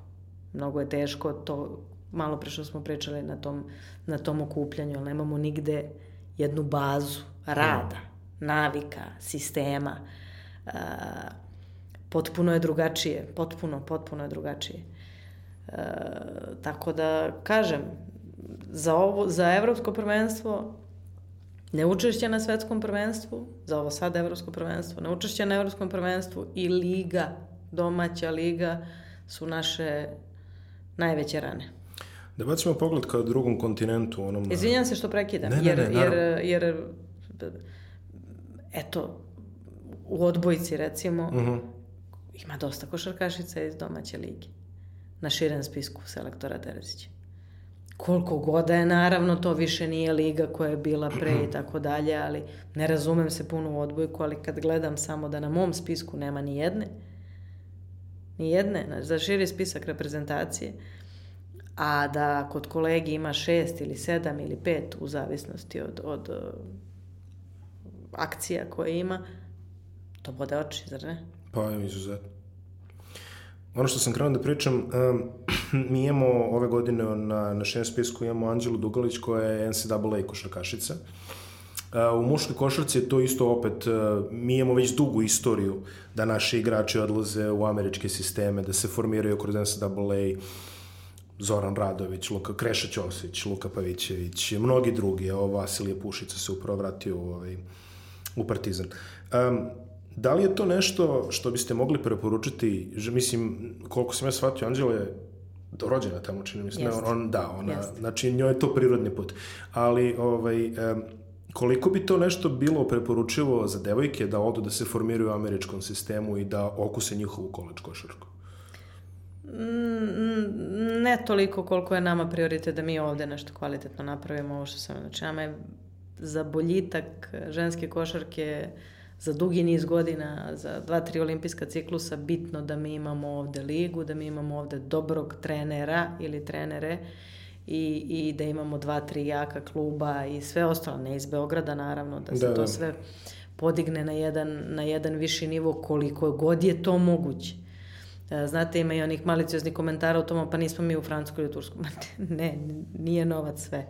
Mnogo je teško to malo pre što smo pričali na tom, na tom okupljanju, ali nemamo nigde jednu bazu rada, navika, sistema. Uh, potpuno je drugačije, potpuno, potpuno je drugačije. Uh, tako da, kažem, za, ovo, za evropsko prvenstvo neučešće na svetskom prvenstvu, za ovo sad evropsko prvenstvo, neučešće na evropskom prvenstvu i liga, domaća liga su naše najveće rane. Da bacimo pogled ka drugom kontinentu. Onom Izvinjam se što prekidam, ne, ne, jer, ne, jer, jer, eto, u odbojci recimo, uh mhm. -huh. ima dosta košarkašica iz domaće lige. Na širem spisku selektora Terezića. Koliko god je, naravno, to više nije liga koja je bila pre i tako dalje, ali ne razumem se puno u odbojku, ali kad gledam samo da na mom spisku nema ni jedne, ni jedne, znači, za širi spisak reprezentacije, a da kod kolegi ima šest ili sedam ili pet u zavisnosti od, od uh, akcija koje ima, to bode oči, zar ne? Pa, izuzetno. Ono što sam krenuo da pričam, um, mi imamo ove godine na, na šem spisku imamo Anđelu Dugalić koja je NCAA košarkašica. Uh, u muškoj košarci je to isto opet, uh, mi imamo već dugu istoriju da naši igrači odlaze u američke sisteme, da se formiraju kroz NCAA, Zoran Radović, Luka Kreša Ćosić, Luka Pavićević, mnogi drugi, evo Vasilije Pušica se upravo vratio u, ovaj, u Partizan. Um, da li je to nešto što biste mogli preporučiti, že, mislim, koliko sam ja shvatio, Anđela je rođena tamo, čini mi se, ne, on, on, da, ona, Jest. znači njoj je to prirodni put, ali ovaj, um, koliko bi to nešto bilo preporučivo za devojke da odu da se formiraju u američkom sistemu i da okuse njihovu koleč košarku? Mm, ne toliko koliko je nama prioritet da mi ovde nešto kvalitetno napravimo, ovo što sam, znači nama je za boljitak ženske košarke za dugi niz godina, za dva, tri olimpijska ciklusa bitno da mi imamo ovde ligu, da mi imamo ovde dobrog trenera ili trenere i, i da imamo dva, tri jaka kluba i sve ostalo, ne iz Beograda naravno, da se da, to da. sve podigne na jedan, na jedan viši nivo koliko god je to moguće. E, znate, ima i onih malicioznih komentara o tome, pa nismo mi u Francuskoj ili u Tursku. ne, nije novac sve.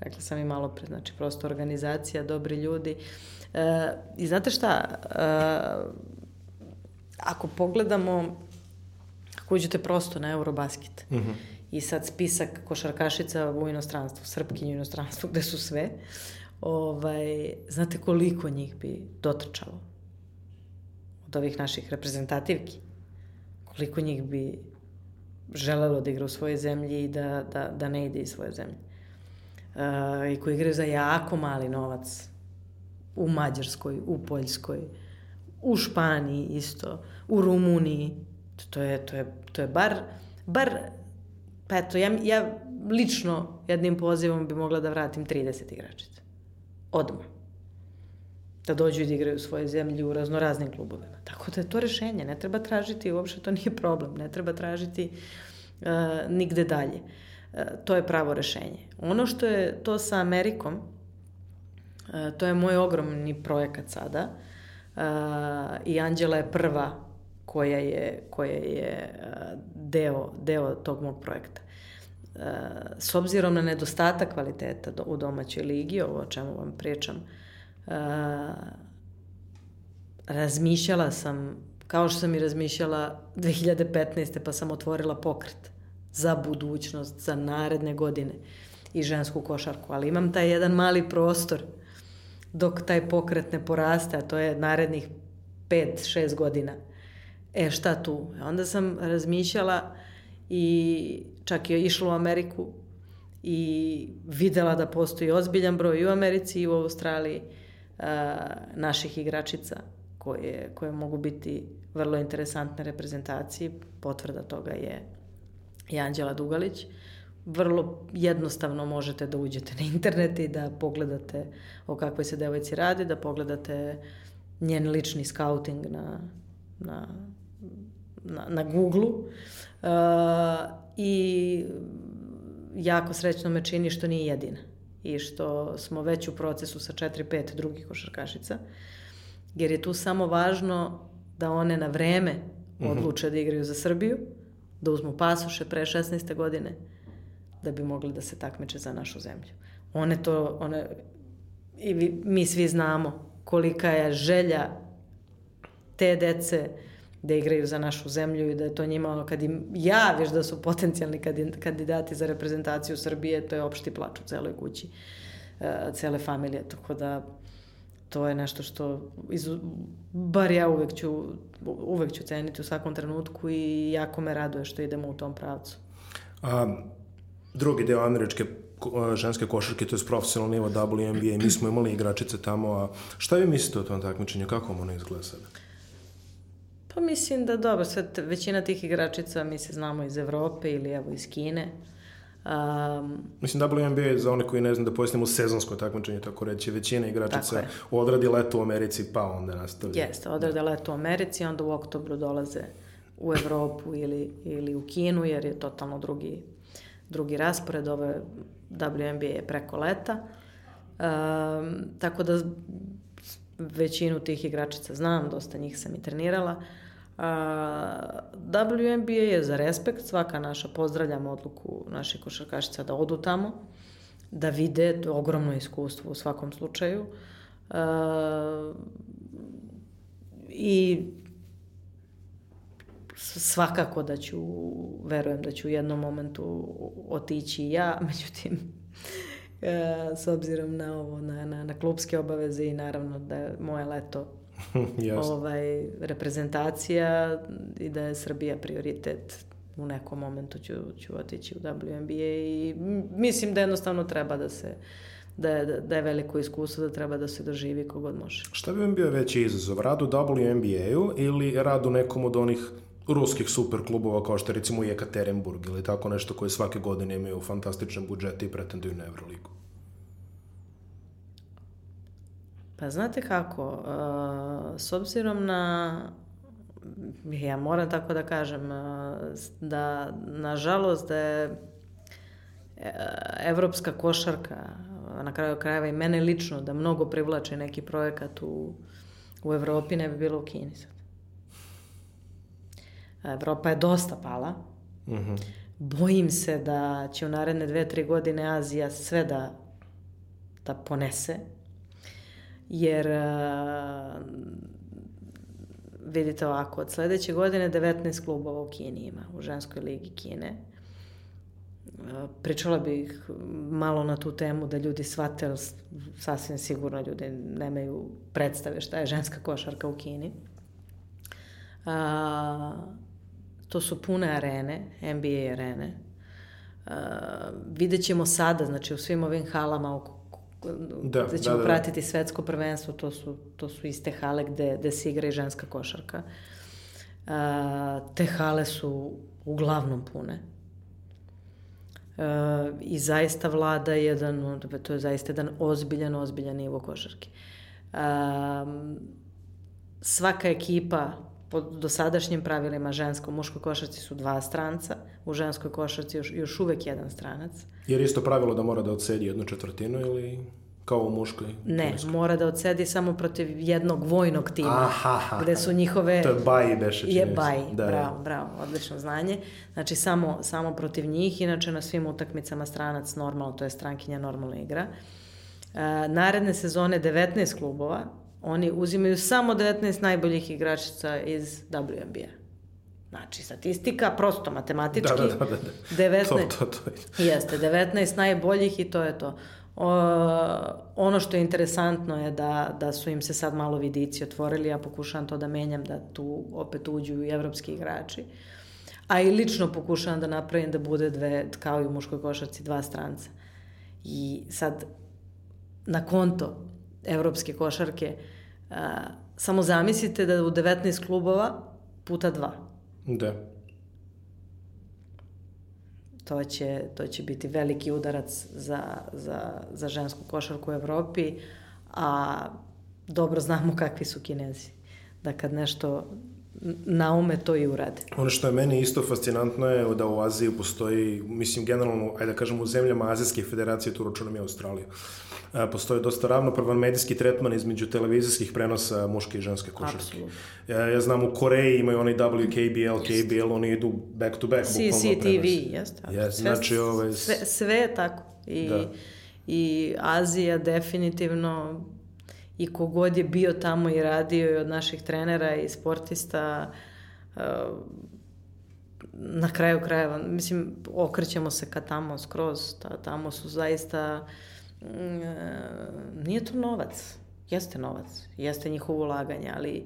Rekla sam i malo pre, znači prosto organizacija, dobri ljudi. E, I znate šta, e, ako pogledamo, ako uđete prosto na Eurobasket, mhm. -huh. i sad spisak košarkašica u inostranstvu, Srpkinju u inostranstvu, gde su sve, ovaj, znate koliko njih bi dotrčalo od ovih naših reprezentativki? Koliko njih bi želelo da igra u svojoj zemlji i da, da, da ne ide iz svoje zemlje? Uh, I koji igraju za jako mali novac u Mađarskoj, u Poljskoj, u Španiji isto, u Rumuniji. To je, to je, to je bar, bar pa eto, ja, ja lično jednim pozivom bi mogla da vratim 30 igračica. Odmah. Da dođu i da igraju u svoje zemlji u raznoraznim klubovima. Tako da je to rešenje. Ne treba tražiti, uopšte to nije problem. Ne treba tražiti uh, nigde dalje. Uh, to je pravo rešenje. Ono što je to sa Amerikom, uh, to je moj ogromni projekat sada. Uh, I Anđela je prva koja je, koja je deo, deo tog mog projekta s obzirom na nedostatak kvaliteta u domaćoj ligi, ovo o čemu vam pričam, razmišljala sam, kao što sam i razmišljala 2015. pa sam otvorila pokret za budućnost, za naredne godine i žensku košarku, ali imam taj jedan mali prostor dok taj pokret ne poraste, a to je narednih 5-6 godina. E šta tu? Onda sam razmišljala i čak je išla u Ameriku i videla da postoji ozbiljan broj i u Americi i u Australiji naših igračica koje, koje mogu biti vrlo interesantne reprezentacije. Potvrda toga je i Anđela Dugalić. Vrlo jednostavno možete da uđete na internet i da pogledate o kakvoj se devojci radi, da pogledate njen lični scouting na, na, na, na Google-u. Uh, i jako srećno me čini što nije jedina i što smo već u procesu sa 4-5 drugih košarkašica, jer je tu samo važno da one na vreme mhm. odluče da igraju za Srbiju, da uzmu pasoše pre 16. godine, da bi mogli da se takmiče za našu zemlju. One to, one, i vi, mi svi znamo kolika je želja te dece da igraju za našu zemlju i da je to njima kad im javiš da su potencijalni kandidati za reprezentaciju Srbije, to je opšti plač u celoj kući, uh, cele familije, tako da to je nešto što iz, bar ja uvek ću, uvek ću ceniti u svakom trenutku i jako me raduje što idemo u tom pravcu. A, drugi deo američke ženske košarke, to je profesionalno nivo WNBA, mi smo imali igračice tamo, a šta vi mislite o tom takmičenju, kako ono izgleda sada? Pa mislim da dobro, sad većina tih igračica mi se znamo iz Evrope ili evo iz Kine. Um, Mislim, WNBA je za one koji ne znam da pojasnimo sezonsko takmičenje, tako reći, većina igračica odradi leto u Americi, pa onda nastavlja. Jeste, odrade da. leto u Americi, onda u oktobru dolaze u Evropu ili, ili u Kinu, jer je totalno drugi, drugi raspored, ove WNBA je preko leta. Um, tako da većinu tih igračica znam, dosta njih sam i trenirala. A, WNBA je za respekt, svaka naša, pozdravljam odluku naših košarkašica da odu tamo, da vide, to ogromno iskustvo u svakom slučaju. A, I svakako da ću, verujem da ću u jednom momentu otići ja, međutim, s obzirom na ovo, na, na, na klubske obaveze i naravno da je moje leto ovaj, reprezentacija i da je Srbija prioritet u nekom momentu ću, ću otići u WNBA i mislim da jednostavno treba da se da je, da je veliko iskustvo da treba da se doživi kogod može. Šta bi vam bio veći izazov? Rad u WNBA-u ili rad u nekom od onih ruskih super klubova kao što je recimo Jekaterinburg ili tako nešto koje svake godine imaju fantastične budžete i pretenduju na Euroligu? Pa znate kako, uh, s obzirom na, ja moram tako da kažem, uh, da nažalost da je uh, evropska košarka, na kraju krajeva i mene lično, da mnogo privlače neki projekat u, u Evropi, ne bi bilo u Kini sad. Evropa je dosta pala. Mm -hmm. Bojim se da će u naredne dve, tri godine Azija sve da, da ponese jer uh, vidite ovako, od sledeće godine 19 klubova u Kini ima, u ženskoj ligi Kine. Pričala bih malo na tu temu da ljudi shvate, sasvim sigurno ljudi nemaju predstave šta je ženska košarka u Kini. A, to su pune arene, NBA arene. A, vidjet ćemo sada, znači u svim ovim halama oko da, gde ćemo da, da, da. pratiti svetsko prvenstvo, to su, to su iste hale gde, gde se igra i ženska košarka. A, te hale su uglavnom pune. Uh, i zaista vlada jedan, to je zaista jedan ozbiljan, ozbiljan nivo košarke. Uh, svaka ekipa po dosadašnjim pravilima žensko, muškoj košarci su dva stranca, u ženskoj košarci još, još uvek jedan stranac. Jer isto pravilo da mora da odsedi jednu četvrtinu ili kao u muškoj? Ne, teniskoj? mora da odsedi samo protiv jednog vojnog tima, Aha, gde su njihove... To je Baji beše. Je Baji, da, bravo, bravo, odlično znanje. Znači, samo, samo protiv njih, inače na svim utakmicama stranac normalno, to je strankinja normalna igra. E, naredne sezone 19 klubova, oni uzimaju samo 19 najboljih igračica iz WNBA. Znači, statistika, prosto matematički. Da, da, da, da. 19, to, to, to. Jeste, 19 najboljih i to je to. O, ono što je interesantno je da, da su im se sad malo vidici otvorili, ja pokušavam to da menjam, da tu opet uđu i evropski igrači. A i lično pokušavam da napravim da bude dve, kao i u muškoj košarci, dva stranca. I sad, na konto evropske košarke, a, samo zamislite da u 19 klubova puta dva. Da to će, to će biti veliki udarac za, za, za žensku košarku u Evropi, a dobro znamo kakvi su kinezi. Da kad nešto naume to i urade. Ono što je meni isto fascinantno je da u Aziji postoji, mislim generalno, ajde da kažem u zemljama Azijske federacije, tu računam i Australiju, postoji dosta ravnopravan medijski tretman između televizijskih prenosa muške i ženske košarke. Ja, ja znam u Koreji imaju onaj WKBL, KBL, oni idu back to back. CCTV, jeste. Yes, znači. Ovaj sve, sve je tako. I, da. I Azija definitivno i kogod je bio tamo i radio i od naših trenera i sportista na kraju krajeva, mislim, okrećemo se ka tamo skroz, ta, tamo su zaista e, nije to novac. Jeste novac, jeste njihovo ulaganje, ali e,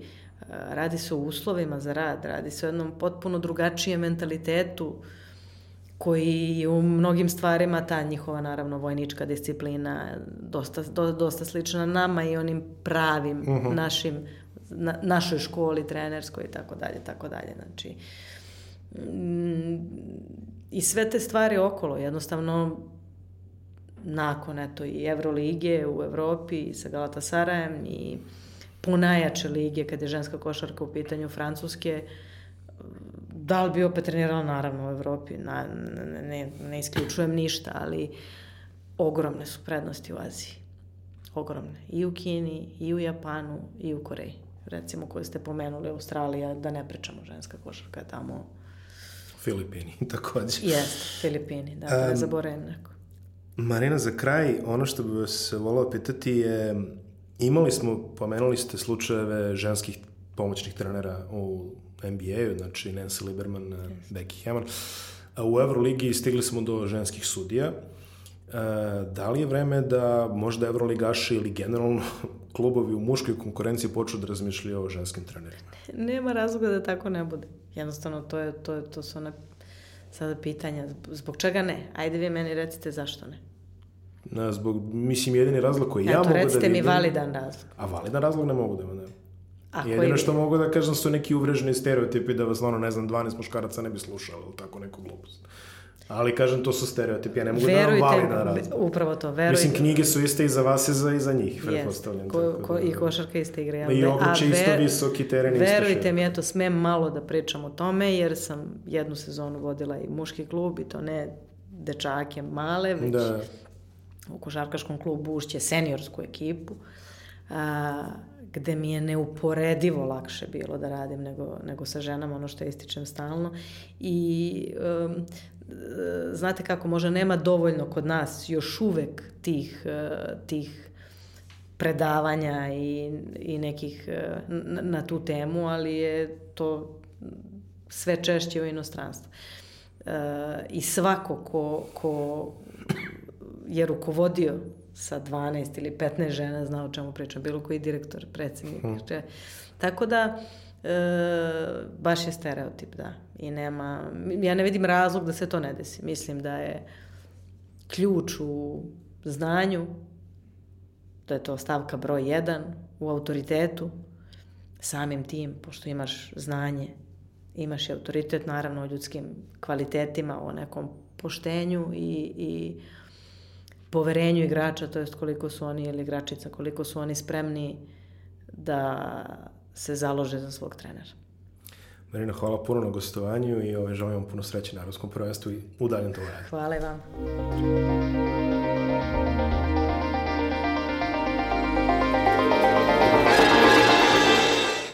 radi se o uslovima za rad, radi se o jednom potpuno drugačijem mentalitetu koji je u mnogim stvarima ta njihova naravno vojnička disciplina dosta, do, dosta slična nama i onim pravim uh mhm. -huh. našim na, našoj školi trenerskoj i tako dalje tako dalje znači mm, i sve te stvari okolo jednostavno nakon eto i Evrolige u Evropi sa Galatasarajem i punajače lige kad je ženska košarka u pitanju Francuske da li bi opet trenirala naravno u Evropi? Na, ne, ne isključujem ništa ali ogromne su prednosti u Aziji. Ogromne. I u Kini i u Japanu i u Koreji. Recimo koje ste pomenuli Australija da ne pričamo ženska košarka tamo Filipini takođe. Jeste Filipini da um, ne zaboravim neko Marina, za kraj, ono što bih vas volao pitati je, imali smo, pomenuli ste slučajeve ženskih pomoćnih trenera u NBA-u, znači Nancy Lieberman, yes. Becky Hammond. U Euroligi stigli smo do ženskih sudija. E, da li je vreme da možda Euroligaši ili generalno klubovi u muškoj konkurenciji počnu da razmišljaju o ženskim trenerima? Nema razloga da tako ne bude. Jednostavno, to, je, to, je, to su one sada pitanja. Zbog čega ne? Ajde vi meni recite zašto ne. Na, zbog, mislim, jedini razlog koji ja, ja mogu da vidim... recite mi validan razlog. A validan razlog ne mogu da vam A Jedino što mogu da kažem su neki uvreženi stereotipi da vas, ono, ne znam, 12 muškaraca ne bi slušalo ili tako neku glupost. Ali kažem, to su stereotipi, ja ne mogu verujte, da vam validan razlog. Upravo to, verujte. Mislim, knjige su iste i za vas i za, i za njih, pretpostavljam. Ko, ko, da, I košarka iste igre. I obruče isto visoki teren isto Verujte mi, eto, smem malo da pričam o tome, jer sam jednu sezonu vodila i muški klub i to ne dečake male, već da u košarkaškom klubu Ušće seniorsku ekipu, a, gde mi je neuporedivo lakše bilo da radim nego, nego sa ženama, ono što ističem stalno. I um, znate kako, možda nema dovoljno kod nas još uvek tih, uh, tih predavanja i, i nekih uh, na, na tu temu, ali je to sve češće u inostranstvu. i svako ko, ko je rukovodio sa 12 ili 15 žena zna o čemu pričam, bilo koji direktor, predsednik. Hmm. Tako da, e, baš je stereotip, da. I nema, ja ne vidim razlog da se to ne desi. Mislim da je ključ u znanju, da je to stavka broj 1, u autoritetu, samim tim, pošto imaš znanje, imaš i autoritet, naravno, o ljudskim kvalitetima, o nekom poštenju i, i poverenju igrača, to jest koliko su oni ili igračica, koliko su oni spremni da se založe za svog trenera. Marina, hvala puno na gostovanju i ovaj, želim vam puno sreće na Ruskom prvenstvu i u daljem to Hvala i vam.